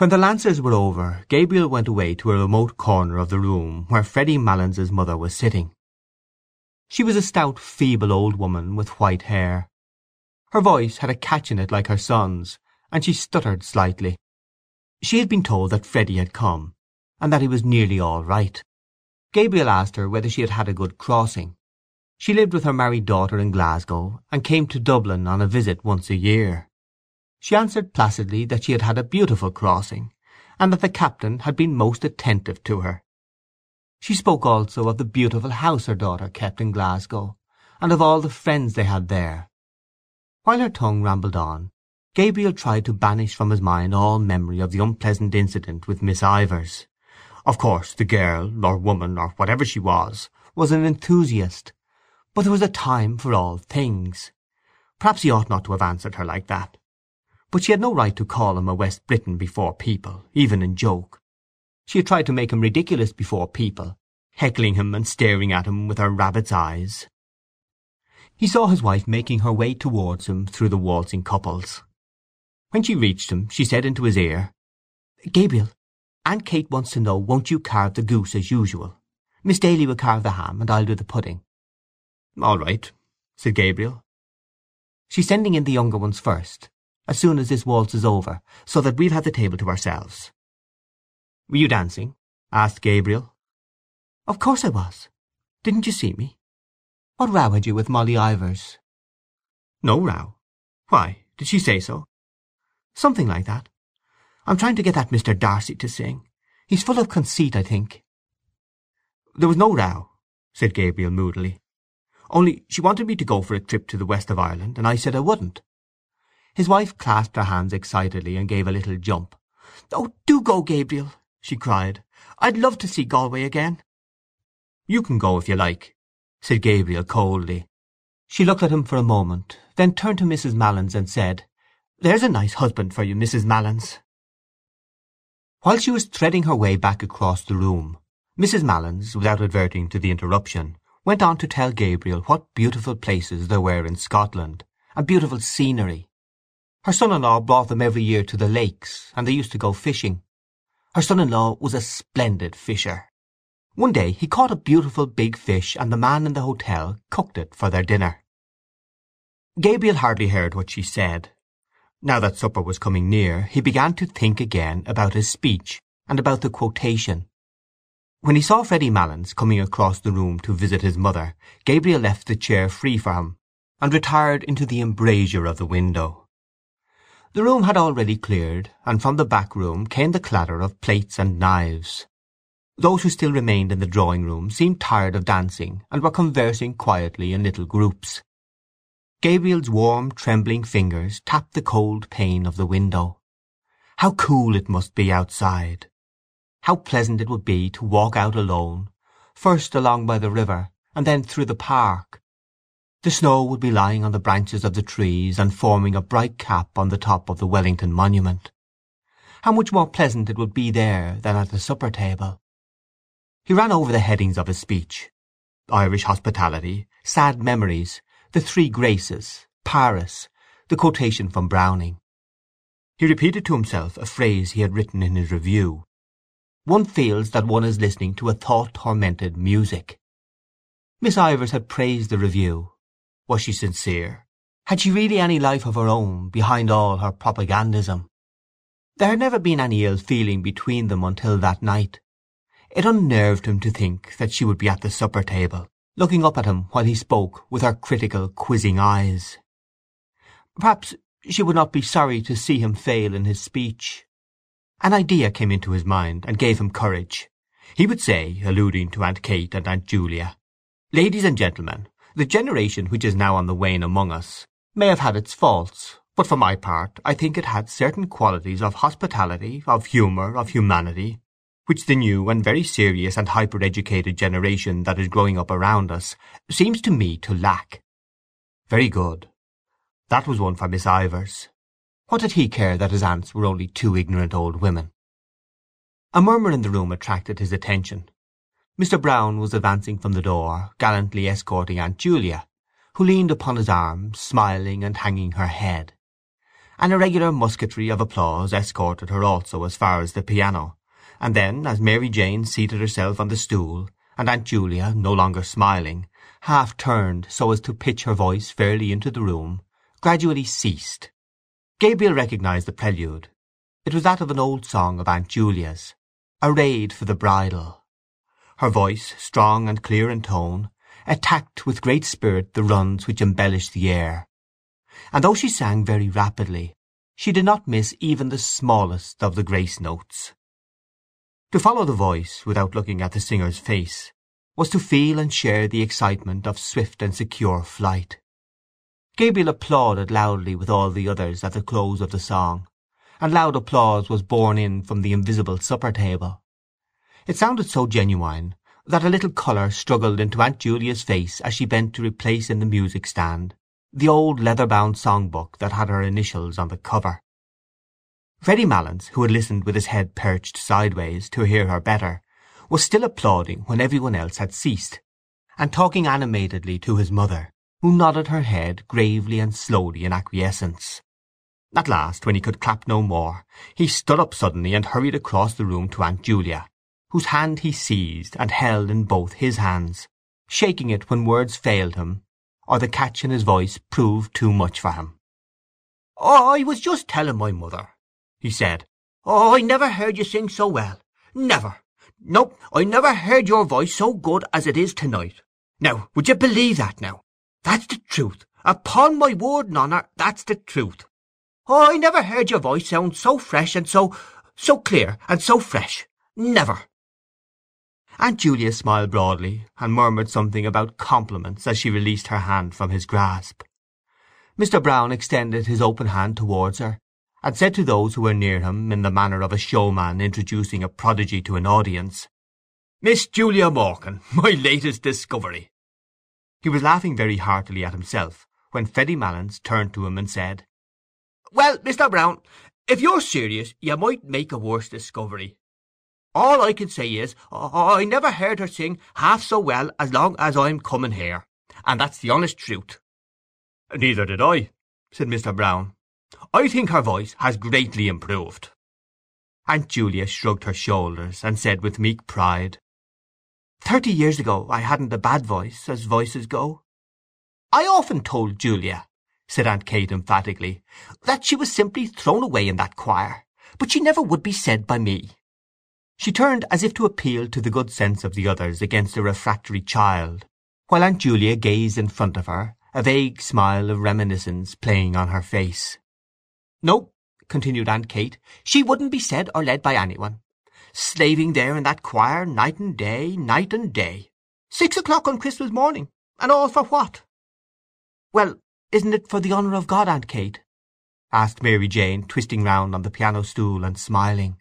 When the Lancers were over Gabriel went away to a remote corner of the room where Freddy Malins's mother was sitting. She was a stout feeble old woman with white hair. Her voice had a catch in it like her son's, and she stuttered slightly. She had been told that Freddy had come, and that he was nearly all right. Gabriel asked her whether she had had a good crossing. She lived with her married daughter in Glasgow, and came to Dublin on a visit once a year. She answered placidly that she had had a beautiful crossing, and that the captain had been most attentive to her. She spoke also of the beautiful house her daughter kept in Glasgow, and of all the friends they had there. While her tongue rambled on, Gabriel tried to banish from his mind all memory of the unpleasant incident with Miss Ivors. Of course the girl, or woman, or whatever she was, was an enthusiast, but there was a time for all things. Perhaps he ought not to have answered her like that. But she had no right to call him a West Briton before people, even in joke. She had tried to make him ridiculous before people, heckling him and staring at him with her rabbit's eyes. He saw his wife making her way towards him through the waltzing couples. When she reached him she said into his ear, "Gabriel, Aunt Kate wants to know won't you carve the goose as usual? Miss Daly will carve the ham, and I'll do the pudding." "All right," said Gabriel. "She's sending in the younger ones first as soon as this waltz is over, so that we'll have the table to ourselves." "Were you dancing?" asked Gabriel. "Of course I was. Didn't you see me? What row had you with Molly Ivors?" "No row. Why? Did she say so?" "Something like that. I'm trying to get that Mr. D'Arcy to sing. He's full of conceit, I think." "There was no row," said Gabriel moodily. "Only she wanted me to go for a trip to the west of Ireland, and I said I wouldn't. His wife clasped her hands excitedly and gave a little jump. "Oh, do go, Gabriel!" she cried. "I'd love to see Galway again." "You can go if you like," said Gabriel coldly. She looked at him for a moment, then turned to Mrs. Malins and said, "There's a nice husband for you, Mrs. Malins." While she was threading her way back across the room, Mrs. Malins, without adverting to the interruption, went on to tell Gabriel what beautiful places there were in Scotland, and beautiful scenery, her son-in-law brought them every year to the lakes, and they used to go fishing. Her son-in-law was a splendid fisher. One day he caught a beautiful big fish, and the man in the hotel cooked it for their dinner. Gabriel hardly heard what she said. Now that supper was coming near he began to think again about his speech, and about the quotation. When he saw Freddy Malins coming across the room to visit his mother, Gabriel left the chair free for him, and retired into the embrasure of the window. The room had already cleared, and from the back room came the clatter of plates and knives. Those who still remained in the drawing-room seemed tired of dancing, and were conversing quietly in little groups. Gabriel's warm, trembling fingers tapped the cold pane of the window. How cool it must be outside! How pleasant it would be to walk out alone, first along by the river, and then through the park, the snow would be lying on the branches of the trees and forming a bright cap on the top of the Wellington Monument. How much more pleasant it would be there than at the supper table! He ran over the headings of his speech. Irish hospitality, sad memories, the three graces, Paris, the quotation from Browning. He repeated to himself a phrase he had written in his review. One feels that one is listening to a thought-tormented music. Miss Ivors had praised the review, was she sincere? Had she really any life of her own behind all her propagandism? There had never been any ill feeling between them until that night. It unnerved him to think that she would be at the supper table, looking up at him while he spoke with her critical, quizzing eyes. Perhaps she would not be sorry to see him fail in his speech. An idea came into his mind and gave him courage. He would say, alluding to Aunt Kate and Aunt Julia, "Ladies and gentlemen, the generation which is now on the wane among us may have had its faults, but for my part I think it had certain qualities of hospitality, of humour, of humanity, which the new and very serious and hyper-educated generation that is growing up around us seems to me to lack. Very good. That was one for Miss Ivors. What did he care that his aunts were only two ignorant old women? A murmur in the room attracted his attention. Mr. Brown was advancing from the door, gallantly escorting Aunt Julia, who leaned upon his arm, smiling and hanging her head. An irregular musketry of applause escorted her also as far as the piano, and then, as Mary Jane seated herself on the stool, and Aunt Julia, no longer smiling, half turned so as to pitch her voice fairly into the room, gradually ceased. Gabriel recognized the prelude. It was that of an old song of Aunt Julia's, Arrayed for the Bridal. Her voice, strong and clear in tone, attacked with great spirit the runs which embellished the air, and though she sang very rapidly, she did not miss even the smallest of the grace notes. To follow the voice, without looking at the singer's face, was to feel and share the excitement of swift and secure flight. Gabriel applauded loudly with all the others at the close of the song, and loud applause was borne in from the invisible supper-table. It sounded so genuine that a little colour struggled into Aunt Julia's face as she bent to replace in the music-stand the old leather-bound song-book that had her initials on the cover. Freddy Malins, who had listened with his head perched sideways to hear her better, was still applauding when everyone else had ceased, and talking animatedly to his mother, who nodded her head gravely and slowly in acquiescence. At last, when he could clap no more, he stood up suddenly and hurried across the room to Aunt Julia, whose hand he seized and held in both his hands, shaking it when words failed him or the catch in his voice proved too much for him. "Oh, I was just telling my mother," he said. "Oh, I never heard you sing so well. Never. No, I never heard your voice so good as it is to-night. Now, would you believe that now? That's the truth. Upon my word and honour, that's the truth. Oh, I never heard your voice sound so fresh and so, so clear and so fresh. Never!" Aunt Julia smiled broadly, and murmured something about compliments as she released her hand from his grasp. Mr. Brown extended his open hand towards her, and said to those who were near him, in the manner of a showman introducing a prodigy to an audience, "Miss Julia Morkan, my latest discovery!" He was laughing very heartily at himself when Freddy Malins turned to him and said, well, Mr. Brown, if you're serious you might make a worse discovery. All I can say is, I never heard her sing half so well as long as I'm coming here, and that's the honest truth. Neither did I, said Mr. Brown. I think her voice has greatly improved. Aunt Julia shrugged her shoulders, and said with meek pride, Thirty years ago I hadn't a bad voice, as voices go. I often told Julia, said Aunt Kate emphatically, that she was simply thrown away in that choir, but she never would be said by me. She turned as if to appeal to the good sense of the others against a refractory child, while Aunt Julia gazed in front of her, a vague smile of reminiscence playing on her face. No, continued Aunt Kate, she wouldn't be said or led by anyone. Slaving there in that choir night and day, night and day. Six o'clock on Christmas morning, and all for what? Well, isn't it for the honour of God, Aunt Kate?" asked Mary Jane, twisting round on the piano stool and smiling.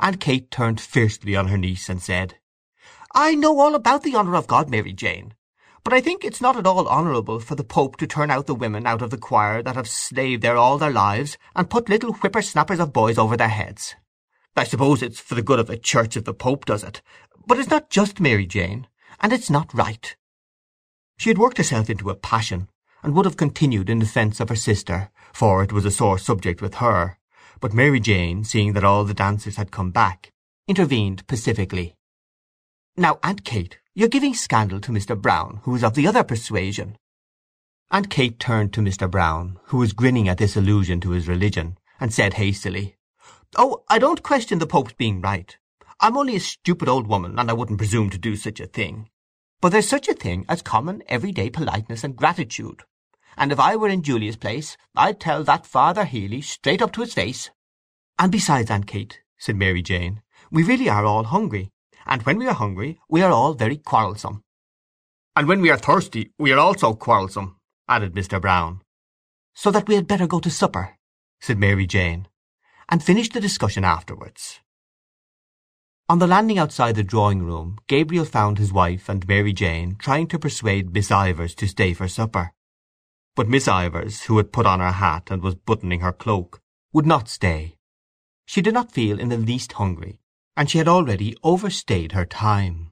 Aunt Kate turned fiercely on her niece and said, "I know all about the honour of God, Mary Jane, but I think it's not at all honourable for the Pope to turn out the women out of the choir that have slaved there all their lives, and put little whipper-snappers of boys over their heads. I suppose it's for the good of the Church if the Pope does it, but it's not just, Mary Jane, and it's not right." She had worked herself into a passion and would have continued in defence of her sister, for it was a sore subject with her, but Mary Jane, seeing that all the dancers had come back, intervened pacifically. "Now, Aunt Kate, you're giving scandal to Mr. Brown, who is of the other persuasion." Aunt Kate turned to Mr. Brown, who was grinning at this allusion to his religion, and said hastily, "Oh, I don't question the Pope's being right. I'm only a stupid old woman, and I wouldn't presume to do such a thing. But there's such a thing as common everyday politeness and gratitude, and if I were in Julia's place I'd tell that Father Healy straight up to his face. And besides, Aunt Kate, said Mary Jane, we really are all hungry, and when we are hungry we are all very quarrelsome. And when we are thirsty we are also quarrelsome, added Mr. Brown. So that we had better go to supper, said Mary Jane, and finish the discussion afterwards. On the landing outside the drawing-room Gabriel found his wife and Mary Jane trying to persuade Miss Ivors to stay for supper. But Miss Ivors, who had put on her hat and was buttoning her cloak, would not stay. She did not feel in the least hungry, and she had already overstayed her time.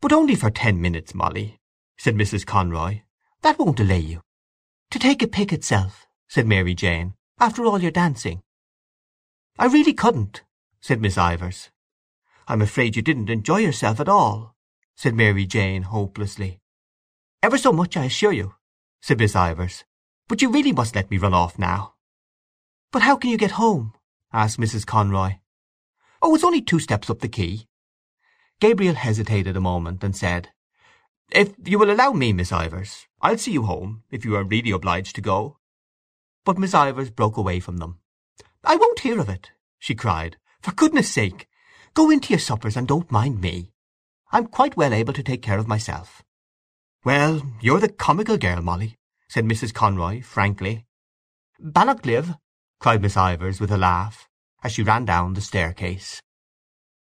"But only for ten minutes, Molly," said Mrs. Conroy. "That won't delay you." "To take a pick itself," said Mary Jane. after all your dancing?" "I really couldn't," said Miss Ivors. "I'm afraid you didn't enjoy yourself at all," said Mary Jane hopelessly. "Ever so much, I assure you," said Miss Ivors. "But you really must let me run off now." "But how can you get home?" asked Mrs. Conroy. "Oh, it's only two steps up the quay." Gabriel hesitated a moment, and said, "If you will allow me, Miss Ivors, I'll see you home, if you are really obliged to go." But Miss Ivors broke away from them. "I won't hear of it!" she cried. "For goodness' sake, go in to your suppers and don't mind me. I'm quite well able to take care of myself." "Well, you're the comical girl, Molly," said Mrs. Conroy, frankly. "Beannacht libh!" cried Miss Ivors, with a laugh, as she ran down the staircase.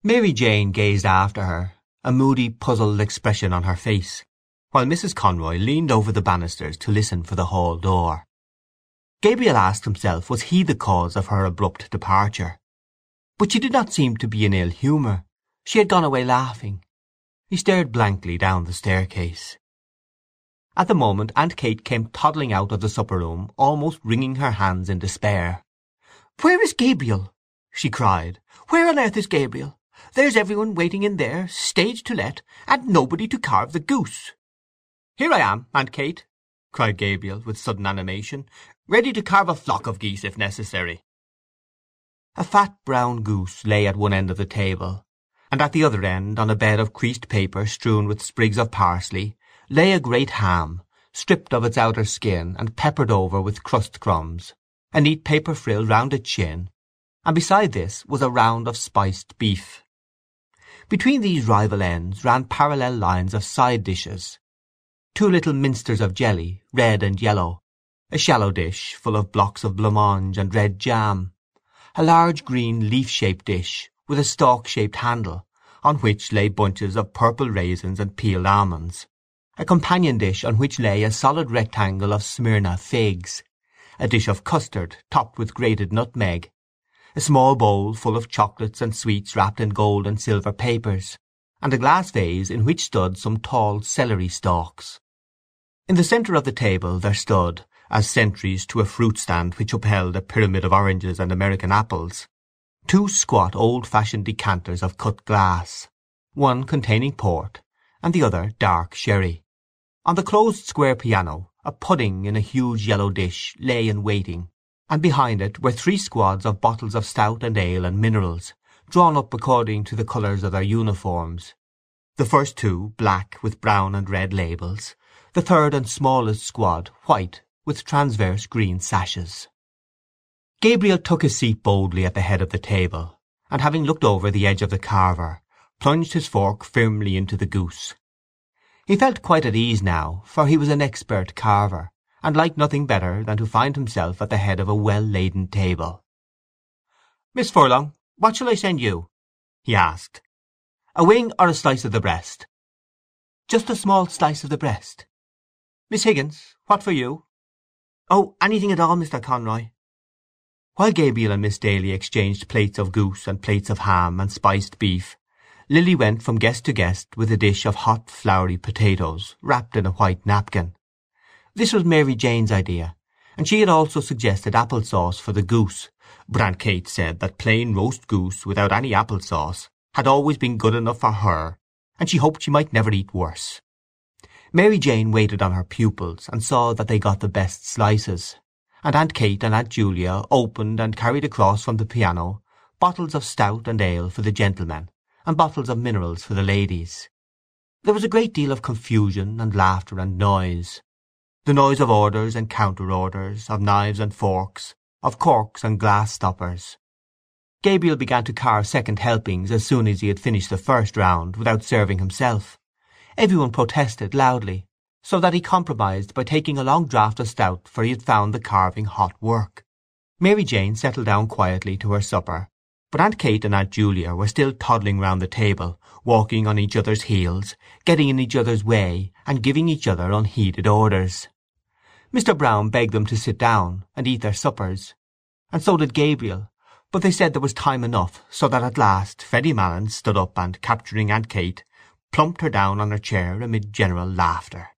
Mary Jane gazed after her, a moody puzzled expression on her face, while Mrs. Conroy leaned over the banisters to listen for the hall door. Gabriel asked himself was he the cause of her abrupt departure. But she did not seem to be in ill humour. She had gone away laughing. He stared blankly down the staircase. At the moment Aunt Kate came toddling out of the supper-room, almost wringing her hands in despair. "Where is Gabriel?" she cried. "Where on earth is Gabriel? There's every one waiting in there, stage to let, and nobody to carve the goose." "Here I am, Aunt Kate!" cried Gabriel, with sudden animation, "ready to carve a flock of geese, if necessary." A fat brown goose lay at one end of the table, and at the other end, on a bed of creased paper strewn with sprigs of parsley, lay a great ham, stripped of its outer skin and peppered over with crust crumbs, a neat paper frill round its chin, and beside this was a round of spiced beef. Between these rival ends ran parallel lines of side dishes: two little minsters of jelly, red and yellow, a shallow dish full of blocks of blancmange and red jam, a large green leaf-shaped dish with a stalk-shaped handle, on which lay bunches of purple raisins and peeled almonds a companion dish on which lay a solid rectangle of Smyrna figs, a dish of custard topped with grated nutmeg, a small bowl full of chocolates and sweets wrapped in gold and silver papers, and a glass vase in which stood some tall celery stalks. In the centre of the table there stood, as sentries to a fruit stand which upheld a pyramid of oranges and American apples, two squat old-fashioned decanters of cut glass, one containing port, and the other dark sherry. On the closed square piano a pudding in a huge yellow dish lay in waiting, and behind it were three squads of bottles of stout and ale and minerals, drawn up according to the colours of their uniforms, the first two black with brown and red labels, the third and smallest squad white with transverse green sashes. Gabriel took his seat boldly at the head of the table, and having looked over the edge of the carver, plunged his fork firmly into the goose. He felt quite at ease now, for he was an expert carver, and liked nothing better than to find himself at the head of a well-laden table. "Miss Furlong, what shall I send you?" he asked. "A wing or a slice of the breast?" "Just a small slice of the breast." "Miss Higgins, what for you?" "Oh, anything at all, Mr. Conroy." While Gabriel and Miss Daly exchanged plates of goose and plates of ham and spiced beef, Lily went from guest to guest with a dish of hot floury potatoes, wrapped in a white napkin. This was Mary Jane's idea, and she had also suggested apple sauce for the goose, but Aunt Kate said that plain roast goose without any apple sauce had always been good enough for her, and she hoped she might never eat worse. Mary Jane waited on her pupils and saw that they got the best slices, and Aunt Kate and Aunt Julia opened and carried across from the piano bottles of stout and ale for the gentlemen and bottles of minerals for the ladies. There was a great deal of confusion and laughter and noise, the noise of orders and counter-orders, of knives and forks, of corks and glass stoppers. Gabriel began to carve second helpings as soon as he had finished the first round without serving himself. Every one protested loudly, so that he compromised by taking a long draught of stout, for he had found the carving hot work. Mary Jane settled down quietly to her supper, but Aunt Kate and Aunt Julia were still toddling round the table, walking on each other's heels, getting in each other's way, and giving each other unheeded orders. Mr. Brown begged them to sit down and eat their suppers, and so did Gabriel, but they said there was time enough, so that at last Freddy Malins stood up and, capturing Aunt Kate, plumped her down on her chair amid general laughter.